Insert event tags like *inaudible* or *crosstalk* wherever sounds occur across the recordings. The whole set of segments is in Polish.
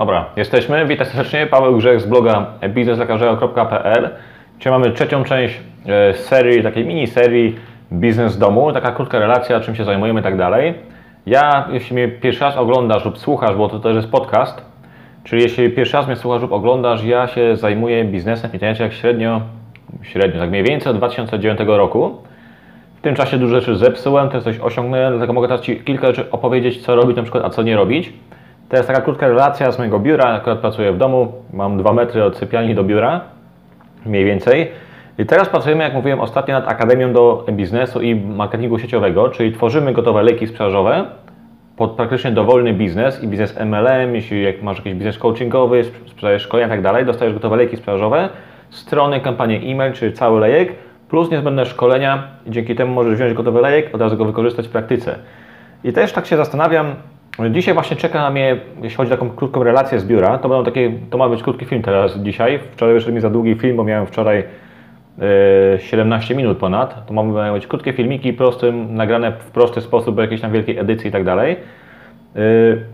Dobra, jesteśmy. Witam serdecznie. Paweł Grzech z bloga bizneslekarzego.pl. Dzisiaj mamy trzecią część e, serii, takiej mini serii Biznes domu. Taka krótka relacja, czym się zajmujemy i tak dalej. Ja, jeśli mnie pierwszy raz oglądasz lub słuchasz, bo to też jest podcast, czyli jeśli pierwszy raz mnie słuchasz lub oglądasz, ja się zajmuję biznesem w internecie jak średnio, średnio, tak mniej więcej od 2009 roku. W tym czasie dużo rzeczy zepsułem, też coś osiągnąłem, dlatego mogę teraz Ci kilka rzeczy opowiedzieć, co robić na przykład, a co nie robić. To jest taka krótka relacja z mojego biura, akurat pracuję w domu, mam dwa metry od sypialni do biura, mniej więcej. I teraz pracujemy, jak mówiłem ostatnio, nad Akademią do Biznesu i Marketingu Sieciowego, czyli tworzymy gotowe leki sprzedażowe pod praktycznie dowolny biznes i biznes MLM, jeśli jak masz jakiś biznes coachingowy, sprzedajesz szkolenia i tak dalej, dostajesz gotowe leki sprzedażowe, strony, kampanie e-mail, czyli cały lejek, plus niezbędne szkolenia dzięki temu możesz wziąć gotowy lejek, od razu go wykorzystać w praktyce. I też tak się zastanawiam, dzisiaj właśnie czeka na mnie, jeśli chodzi o taką krótką relację z biura, to, będą takie, to ma być krótki film teraz dzisiaj, wczoraj wyszedł mi za długi film, bo miałem wczoraj yy, 17 minut ponad, to mamy być krótkie filmiki, prostym, nagrane w prosty sposób, bez jakiejś tam wielkiej edycji i tak dalej. Yy,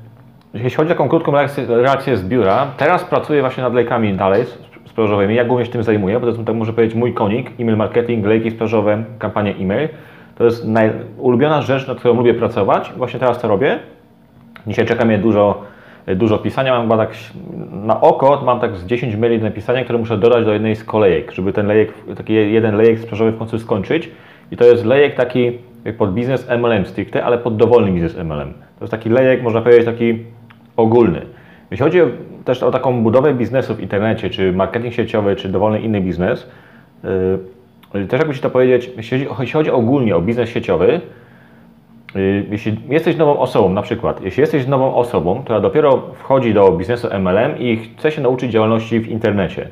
jeśli chodzi o taką krótką relację, relację z biura, teraz pracuję właśnie nad lejkami dalej, sprzedażowymi. Ja głównie się tym zajmuję, bo to jest, tak może powiedzieć, mój konik, e-mail marketing, lejki sprzedażowe, kampanie e-mail. To jest naj, ulubiona rzecz, nad którą lubię pracować. Właśnie teraz to robię. Dzisiaj czeka mnie dużo, dużo pisania. Mam chyba tak na oko, mam tak z 10 maili do które muszę dodać do jednej z kolejek, żeby ten lejek, taki jeden lejek sprzedażowy w końcu skończyć. I to jest lejek taki pod biznes MLM stricte, ale pod dowolny biznes MLM. To jest taki lejek, można powiedzieć, taki ogólny. Jeśli chodzi też o taką budowę biznesu w internecie, czy marketing sieciowy, czy dowolny inny biznes, yy, też jakby Ci to powiedzieć, jeśli chodzi, ogólnie o biznes sieciowy, jeśli jesteś nową osobą, na przykład, jeśli jesteś nową osobą, która dopiero wchodzi do biznesu MLM i chce się nauczyć działalności w internecie,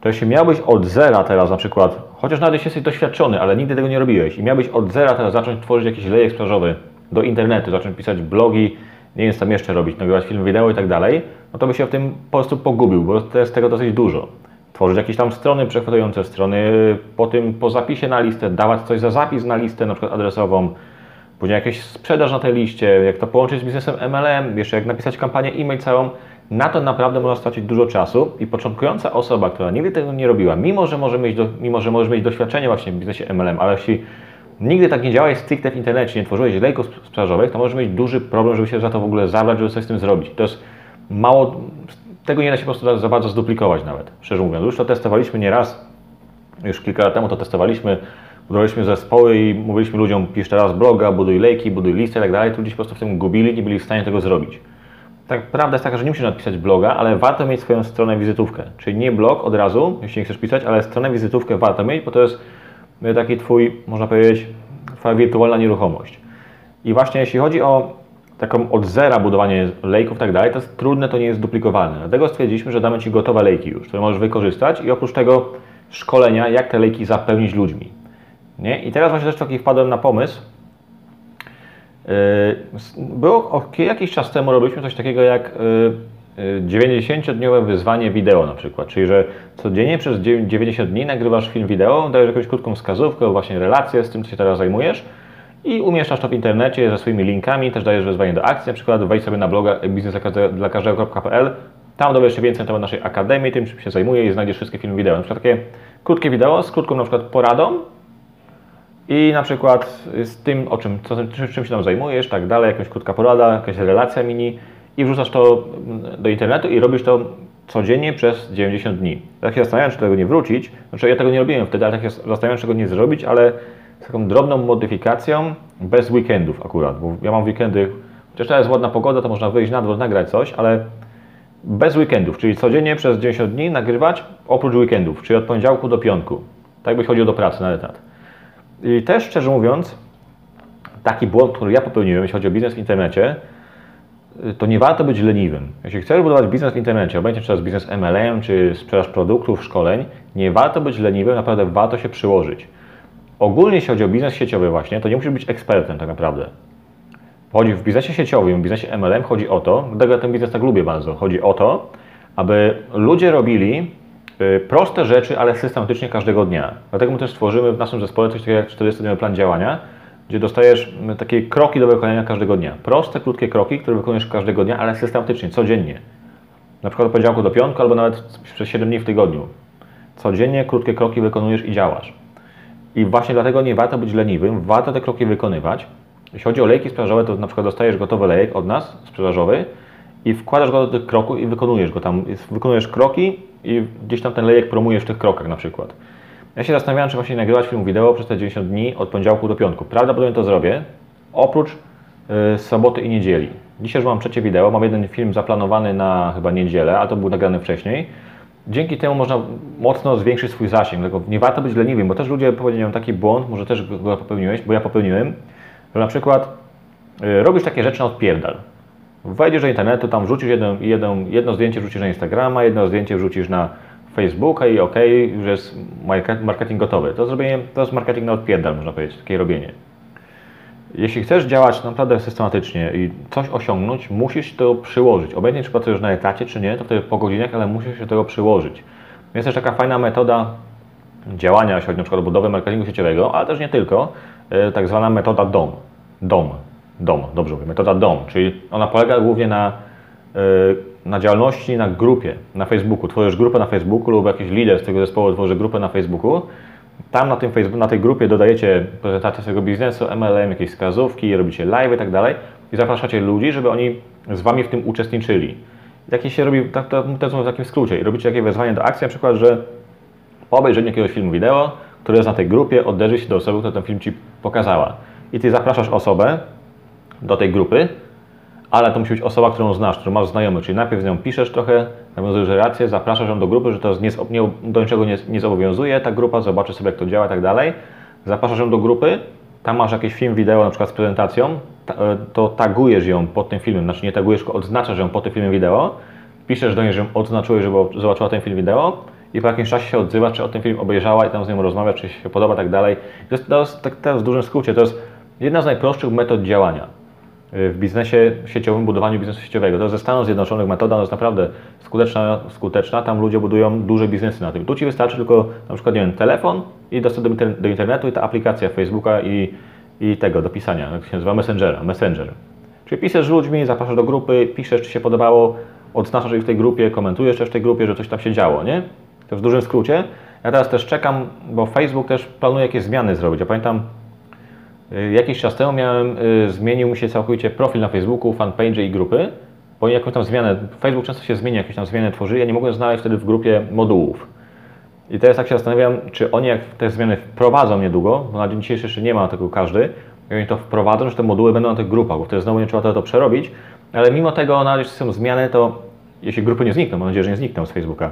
to jeśli miałbyś od zera teraz na przykład, chociaż nawet jeśli jesteś doświadczony, ale nigdy tego nie robiłeś i miałbyś od zera teraz zacząć tworzyć jakiś lejek sprzedażowy do internetu, zacząć pisać blogi, nie wiem, co tam jeszcze robić, nagrywać film, wideo i tak dalej, no to by się w tym po prostu pogubił, bo to jest tego dosyć dużo. Tworzyć jakieś tam strony przechwytujące strony, po tym po zapisie na listę, dawać coś za zapis na listę, na przykład adresową, później jakieś sprzedaż na tej liście, jak to połączyć z biznesem MLM, jeszcze jak napisać kampanię e-mail całą, na to naprawdę można stracić dużo czasu i początkująca osoba, która nigdy tego nie robiła, mimo że może mieć, do, mimo, że możesz mieć doświadczenie właśnie w biznesie MLM, ale jeśli nigdy tak nie działałeś stricte w internecie, nie tworzyłeś lejków sprzedażowych, to możesz mieć duży problem, żeby się za to w ogóle zabrać, żeby coś z tym zrobić. To jest mało, tego nie da się po prostu za bardzo zduplikować nawet, szczerze mówiąc. Już to testowaliśmy nieraz, już kilka lat temu to testowaliśmy, budowaliśmy zespoły i mówiliśmy ludziom, pisz teraz bloga, buduj lejki, buduj listy i tak dalej, ludzie się po prostu w tym gubili, nie byli w stanie tego zrobić. Tak, prawda jest taka, że nie musisz napisać bloga, ale warto mieć swoją stronę wizytówkę. Czyli nie blog od razu, jeśli nie chcesz pisać, ale stronę wizytówkę warto mieć, bo to jest taki Twój, można powiedzieć, Twoja wirtualna nieruchomość. I właśnie jeśli chodzi o taką od zera budowanie lejków i tak dalej, to jest trudne, to nie jest duplikowane. Dlatego stwierdziliśmy, że damy Ci gotowe lejki już, które możesz wykorzystać i oprócz tego szkolenia, jak te lejki zapełnić ludźmi. Nie? I teraz właśnie też taki wpadłem na pomysł. Było jakiś czas temu robiliśmy coś takiego jak 90-dniowe wyzwanie wideo na przykład, czyli że codziennie przez 90 dni nagrywasz film wideo, dajesz jakąś krótką wskazówkę, właśnie relację z tym, co się teraz zajmujesz i umieszczasz to w internecie ze swoimi linkami, też dajesz wezwanie do akcji, na przykład wejdź sobie na bloga biznesdlakażdego.pl, tam dowiesz się więcej na temat naszej akademii, tym czym się zajmuję i znajdziesz wszystkie filmy wideo. Na przykład takie krótkie wideo z krótką na przykład poradą i na przykład z tym, o czym, co, czym się tam zajmujesz, tak dalej, jakaś krótka porada, jakaś relacja mini, i wrzucasz to do internetu i robisz to codziennie przez 90 dni. Tak się zastanawiam, czy tego nie wrócić. Znaczy ja tego nie robiłem wtedy, ale tak się zastanawiam, czy tego nie zrobić, ale z taką drobną modyfikacją, bez weekendów akurat, bo ja mam weekendy, chociaż teraz jest ładna pogoda, to można wyjść na dwór, nagrać coś, ale bez weekendów, czyli codziennie przez 90 dni nagrywać oprócz weekendów, czyli od poniedziałku do piątku. Tak byś chodził do pracy na etat. I też szczerze mówiąc, taki błąd, który ja popełniłem, jeśli chodzi o biznes w internecie, to nie warto być leniwym. Jeśli chcesz budować biznes w internecie, obojętnie czy to jest biznes MLM, czy sprzedaż produktów, szkoleń, nie warto być leniwym, naprawdę warto się przyłożyć. Ogólnie jeśli chodzi o biznes sieciowy właśnie, to nie musisz być ekspertem tak naprawdę. Chodzi w biznesie sieciowym, w biznesie MLM chodzi o to, dlatego ten biznes tak lubię bardzo, chodzi o to, aby ludzie robili proste rzeczy, ale systematycznie każdego dnia. Dlatego my też stworzymy w naszym zespole coś takiego jak 40-dniowy plan działania, gdzie dostajesz takie kroki do wykonania każdego dnia. Proste, krótkie kroki, które wykonujesz każdego dnia, ale systematycznie, codziennie. Na przykład od poniedziałku do piątku, albo nawet przez 7 dni w tygodniu. Codziennie krótkie kroki wykonujesz i działasz. I właśnie dlatego nie warto być leniwym, warto te kroki wykonywać. Jeśli chodzi o lejki sprzedażowe, to na przykład dostajesz gotowy lejek od nas, sprzedażowy, i wkładasz go do tych kroków i wykonujesz go tam. Wykonujesz kroki i gdzieś tam ten lejek promujesz w tych krokach na przykład. Ja się zastanawiałem, czy właśnie nagrywać film wideo przez te 90 dni od poniedziałku do piątku. Prawdopodobnie to zrobię, oprócz y, soboty i niedzieli. Dzisiaj już mam trzecie wideo, mam jeden film zaplanowany na chyba niedzielę, a to był nagrany wcześniej. Dzięki temu można mocno zwiększyć swój zasięg, tylko nie warto być leniwym, bo też ludzie popełniają taki błąd, może też go popełniłeś, bo ja popełniłem, że na przykład y, robisz takie rzeczy na odpierdal. Wejdziesz do internetu, tam wrzucisz jedno, jedno, jedno zdjęcie wrzucisz na Instagrama, jedno zdjęcie wrzucisz na Facebooka i ok, już jest marketing gotowy. To zrobienie, to jest marketing na odpierdal, można powiedzieć, takie robienie. Jeśli chcesz działać naprawdę systematycznie i coś osiągnąć, musisz to przyłożyć. Obecnie czy pracujesz na etacie, czy nie, to wtedy po godzinach, ale musisz się tego przyłożyć. Jest też taka fajna metoda działania, jeśli chodzi na przykład o budowę marketingu sieciowego, ale też nie tylko, e, tak zwana metoda DOM. DOM. DOM, dobrze mówię, metoda DOM, czyli ona polega głównie na, e, na działalności na grupie, na Facebooku. Tworzysz grupę na Facebooku lub jakiś lider z tego zespołu tworzy grupę na Facebooku. Tam na, tym na tej grupie dodajecie prezentację swojego biznesu, MLM, jakieś wskazówki, robicie live i tak dalej i zapraszacie ludzi, żeby oni z Wami w tym uczestniczyli. Takie się robi, tak, to, to jest w takim skrócie. I robicie takie wezwanie do akcji, na przykład, że po obejrzeniu jakiegoś filmu wideo, który jest na tej grupie, odderzy się do osoby, która ten film Ci pokazała. I Ty zapraszasz osobę, do tej grupy, ale to musi być osoba, którą znasz, którą masz znajomych, czyli najpierw z nią piszesz trochę, nawiązujesz relację, zapraszasz ją do grupy, że to nie, nie, do niczego nie, nie zobowiązuje ta grupa, zobaczy sobie jak to działa i tak dalej. Zapraszasz ją do grupy, tam masz jakiś film, wideo na przykład z prezentacją, e, to tagujesz ją pod tym filmem, znaczy nie tagujesz, tylko odznaczasz ją pod tym filmem wideo, piszesz do niej, że ją odznaczyłeś, żeby zobaczyła ten film wideo i po jakimś czasie się odzywa, czy o tym film obejrzała i tam z nią rozmawia, czy się podoba tak dalej. To jest, to jest tak, jest w dużym skrócie, to jest jedna z najprostszych metod działania w biznesie sieciowym, budowaniu biznesu sieciowego. To ze Stanów Zjednoczonych metoda, jest naprawdę skuteczna, skuteczna. Tam ludzie budują duże biznesy na tym. Tu Ci wystarczy tylko na przykład nie wiem, telefon i dostęp do, internetu i ta aplikacja Facebooka i, i tego do pisania, jak się nazywa Messengera, Messenger. Czyli piszesz z ludźmi, zapraszasz do grupy, piszesz, czy się podobało, odznaczasz ich w tej grupie, komentujesz też w tej grupie, że coś tam się działo, nie? To w dużym skrócie. Ja teraz też czekam, bo Facebook też planuje jakieś zmiany zrobić. Ja pamiętam, Y, jakiś czas temu miałem, y, zmienił mi się całkowicie profil na Facebooku, fanpage i grupy, bo jakąś tam zmianę, Facebook często się zmienia, jakieś tam zmiany tworzy, ja nie mogłem znaleźć wtedy w grupie modułów. I teraz tak się zastanawiam, czy oni jak te zmiany wprowadzą niedługo, bo na dzień dzisiejszy jeszcze nie ma tego każdy, i oni to wprowadzą, że te moduły będą na tych grupach, bo wtedy znowu nie trzeba to, przerobić, ale mimo tego, na razie są zmiany, to jeśli grupy nie znikną, mam nadzieję, że nie znikną z Facebooka,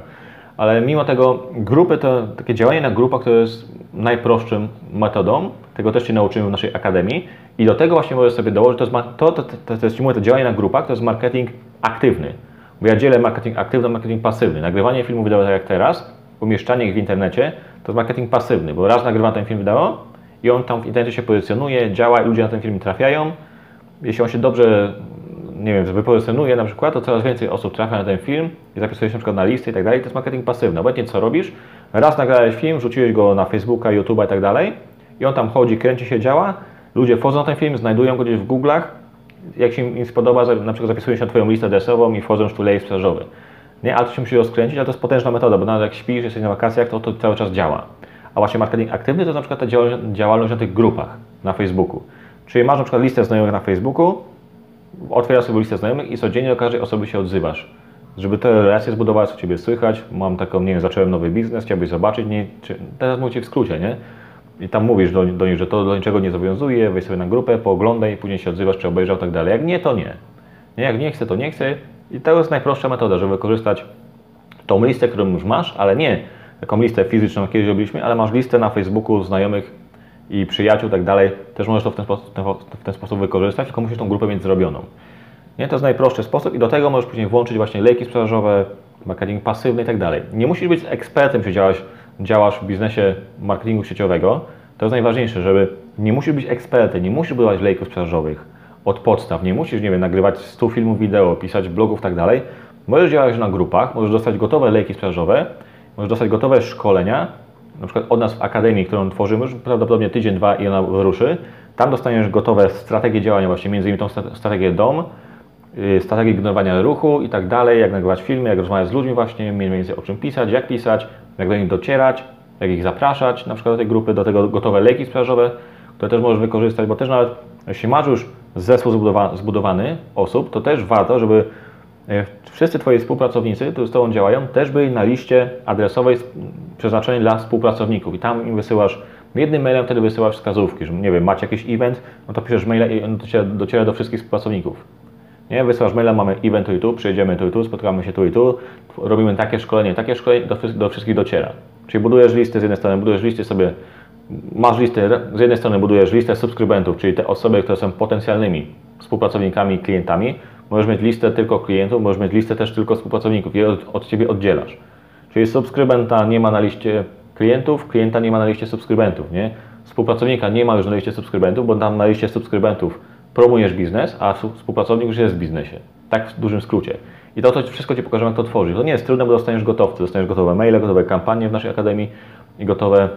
ale mimo tego grupy to takie działanie na grupach to jest najprostszą metodą, tego też się nauczymy w naszej akademii i do tego właśnie możesz sobie dołożyć, to jest, to, to, to, to, jest, to działanie na grupach, to jest marketing aktywny. Bo ja dzielę marketing aktywny marketing pasywny. Nagrywanie filmów wideo tak jak teraz, umieszczanie ich w internecie, to jest marketing pasywny, bo raz nagrywam ten film wideo i on tam w internecie się pozycjonuje, działa i ludzie na ten film trafiają. Jeśli on się dobrze nie wiem, wypozycjonuje na przykład, to coraz więcej osób trafia na ten film i zapisuje się na przykład na listy i tak dalej. To jest marketing pasywny. Obecnie co robisz? Raz nagrałeś film, wrzuciłeś go na Facebooka, YouTube'a i tak dalej i on tam chodzi, kręci się, działa. Ludzie wchodzą na ten film, znajdują go gdzieś w Google'ach. Jak się im spodoba, na przykład zapisują się na Twoją listę adresową i wchodzą w tu lejek sprzedażowy. Nie, ale to się musi rozkręcić, ale to jest potężna metoda, bo nawet jak śpisz, jesteś na wakacjach, to to cały czas działa. A właśnie marketing aktywny to na przykład ta działalność na tych grupach na Facebooku. Czyli masz na przykład listę znajomych na Facebooku, otwierasz sobie listę znajomych i codziennie do każdej osoby się odzywasz. Żeby te relacje zbudować, co Ciebie słychać, mam taką, nie wiem, zacząłem nowy biznes, chciałbyś zobaczyć, nie, czy, teraz mówię w skrócie, nie? I tam mówisz do, do nich, że to do niczego nie zobowiązuje, wejdź sobie na grupę, pooglądaj, później się odzywasz, czy obejrzał, tak dalej. Jak nie, to nie. nie. Jak nie chce, to nie chce. I to jest najprostsza metoda, żeby wykorzystać tą listę, którą już masz, ale nie taką listę fizyczną, kiedyś robiliśmy, ale masz listę na Facebooku znajomych i przyjaciół, tak dalej, też możesz to w ten, sposób, w ten sposób wykorzystać, tylko musisz tą grupę mieć zrobioną. Nie? To jest najprostszy sposób i do tego możesz później włączyć właśnie lejki sprzedażowe, marketing pasywny i tak dalej. Nie musisz być ekspertem, czy działasz, działasz w biznesie marketingu sieciowego. To jest najważniejsze, żeby nie musisz być ekspertem, nie musisz budować lejków sprzedażowych od podstaw, nie musisz, nie wiem, nagrywać 100 filmów wideo, pisać blogów i tak dalej. Możesz działać na grupach, możesz dostać gotowe lejki sprzedażowe, możesz dostać gotowe szkolenia, na przykład od nas w Akademii, którą tworzymy już prawdopodobnie tydzień, dwa i ona wyruszy, tam dostaniesz gotowe strategie działania, właśnie między innymi tą strategię DOM, y, strategii generowania ruchu i tak dalej, jak nagrywać filmy, jak rozmawiać z ludźmi właśnie, mniej więcej o czym pisać, jak pisać, jak do nich docierać, jak ich zapraszać, na przykład do tej grupy, do tego gotowe leki sprzedażowe, które też możesz wykorzystać, bo też nawet jeśli masz już zespół zbudowa zbudowany osób, to też warto, żeby wszyscy Twoi współpracownicy, którzy z Tobą działają, też byli na liście adresowej przeznaczonej dla współpracowników i tam im wysyłasz jednym mailem wtedy wysyłasz wskazówki, że nie wiem, macie jakiś event, no to piszesz maila i on dociera, dociera do wszystkich współpracowników. Nie, wysyłasz maila, mamy event tu i tu, przyjedziemy tu i tu, spotkamy się tu i tu, robimy takie szkolenie, takie szkolenie, do, do wszystkich dociera. Czyli budujesz listy z jednej strony, budujesz listy sobie, masz listę, z jednej strony budujesz listę subskrybentów, czyli te osoby, które są potencjalnymi współpracownikami, klientami, możesz mieć listę tylko klientów, możesz mieć listę też tylko współpracowników i od, od Ciebie oddzielasz. Czyli subskrybenta nie ma na liście klientów, klienta nie ma na liście subskrybentów, nie? Współpracownika nie ma już na liście subskrybentów, bo tam na liście subskrybentów promujesz biznes, a współpracownik już jest w biznesie. Tak w dużym skrócie. I to, to wszystko Ci pokażę, jak to tworzyć. To nie jest trudne, bo dostaniesz gotowce. Dostaniesz gotowe maile, gotowe kampanie w naszej akademii i gotowe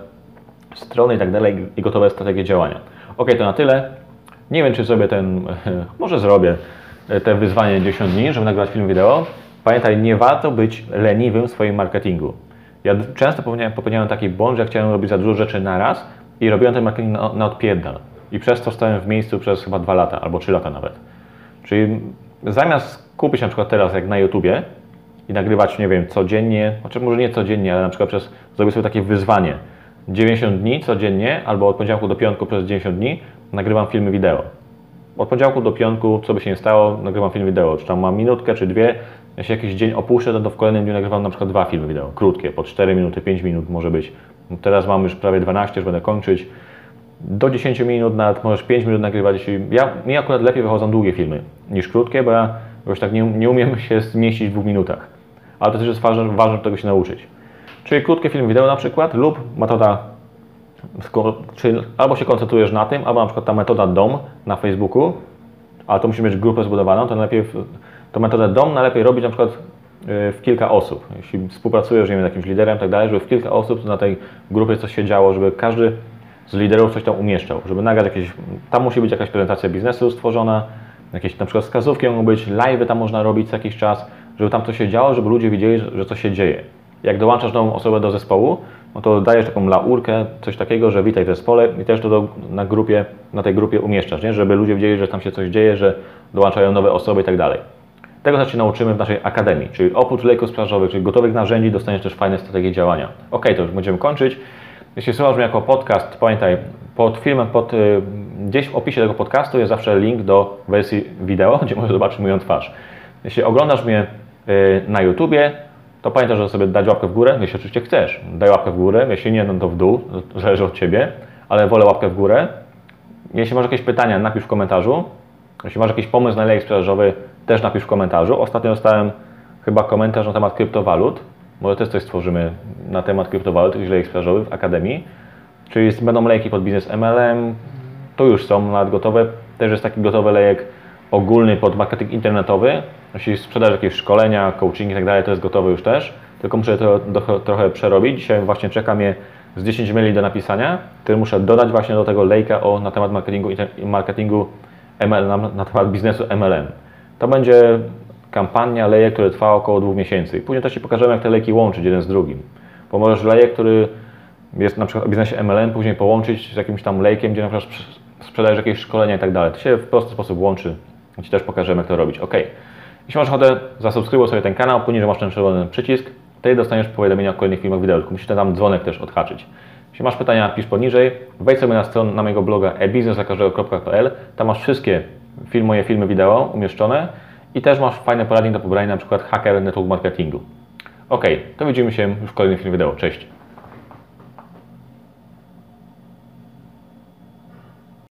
strony i tak dalej, i gotowe strategie działania. Ok, to na tyle. Nie wiem, czy zrobię ten, *laughs* może zrobię te wyzwanie 10 dni, żeby nagrać film wideo. Pamiętaj, nie warto być leniwym w swoim marketingu. Ja często popełniałem taki błąd, że chciałem robić za dużo rzeczy naraz i robiłem ten marketing na, na. I przez to stałem w miejscu przez chyba dwa lata albo trzy lata nawet. Czyli zamiast kupić na przykład teraz jak na YouTubie i nagrywać, nie wiem, codziennie, znaczy może nie codziennie, ale na przykład przez, zrobić sobie takie wyzwanie. 90 dni codziennie albo od poniedziałku do piątku przez 90 dni nagrywam filmy wideo. Od poniedziałku do piątku, co by się nie stało, nagrywam film wideo. Czy tam mam minutkę, czy dwie. Jeśli jakiś dzień opuszczę, to w kolejnym dniu nagrywam na przykład dwa filmy wideo. Krótkie, po 4 minuty, 5 minut może być. Teraz mam już prawie 12, już będę kończyć. Do 10 minut, nawet możesz 5 minut nagrywać. Ja, mi akurat lepiej wychodzą długie filmy niż krótkie, bo ja już tak nie, nie umiem *laughs* się zmieścić w dwóch minutach. Ale to też jest ważne, ważne żeby tego się nauczyć. Czyli krótkie filmy wideo na przykład lub metoda Czyli albo się koncentrujesz na tym, albo na przykład ta metoda DOM na Facebooku, ale to musi mieć grupę zbudowaną, to najlepiej tą metodę DOM najlepiej robić na przykład y, w kilka osób. Jeśli współpracujesz wiem, z jakimś liderem tak dalej, żeby w kilka osób na tej grupie coś się działo, żeby każdy z liderów coś tam umieszczał, żeby nagrać jakieś, tam musi być jakaś prezentacja biznesu stworzona, jakieś na przykład wskazówki mogą być, live tam można robić co jakiś czas, żeby tam coś się działo, żeby ludzie widzieli, że coś się dzieje. Jak dołączasz nową osobę do zespołu, no to dajesz taką laurkę, coś takiego, że witaj w zespole i też to do, na, grupie, na tej grupie umieszczasz, nie? żeby ludzie wiedzieli, że tam się coś dzieje, że dołączają nowe osoby i tak dalej. Tego też się nauczymy w naszej akademii, czyli oprócz lejków sprzedażowych, czyli gotowych narzędzi, dostaniesz też fajne strategie działania. Ok, to już będziemy kończyć. Jeśli słuchasz mnie jako podcast, pamiętaj, pod filmem, pod, y, gdzieś w opisie tego podcastu jest zawsze link do wersji wideo, *laughs* gdzie możesz zobaczyć moją twarz. Jeśli oglądasz mnie y, na YouTubie, to pamiętaj, że sobie dać łapkę w górę, jeśli oczywiście chcesz. Daj łapkę w górę, jeśli nie, no to w dół, to zależy od Ciebie, ale wolę łapkę w górę. Jeśli masz jakieś pytania, napisz w komentarzu. Jeśli masz jakiś pomysł na lejek sprzedażowy, też napisz w komentarzu. Ostatnio dostałem chyba komentarz na temat kryptowalut. Może też coś stworzymy na temat kryptowalut, jakiś lejek sprzedażowy w Akademii. Czyli będą lejki pod biznes MLM, tu już są nawet gotowe. Też jest taki gotowy lejek ogólny pod marketing internetowy. Jeśli sprzedaż jakieś szkolenia, coaching i tak dalej, to jest gotowe już też. Tylko muszę to trochę przerobić. Dzisiaj właśnie czeka mnie z 10 maili do napisania, które muszę dodać właśnie do tego lejka o, na temat marketingu, marketingu ML, na, na temat biznesu MLM. To będzie kampania lejek, który trwa około dwóch miesięcy. Później też Ci pokażemy, jak te lejki łączyć jeden z drugim. Bo możesz lejek, który jest na przykład w biznesie MLM, później połączyć z jakimś tam lejkiem, gdzie na przykład sprzedajesz jakieś szkolenia i tak dalej. To się w prosty sposób łączy. Ci też pokażemy, jak to robić. OK. Jeśli masz ochotę, zasubskrybuj sobie ten kanał, poniżej masz ten czerwony przycisk, wtedy dostaniesz powiadomienia o kolejnych filmach wideo, tylko musisz tam dzwonek też odhaczyć. Jeśli masz pytania, pisz poniżej, wejdź sobie na stronę na mojego bloga ebiznesakażdego.pl, tam masz wszystkie film, moje filmy wideo umieszczone i też masz fajne poradnik do pobrania, na przykład Hacker Network Marketingu. Ok, to widzimy się już w kolejnym filmie wideo. Cześć!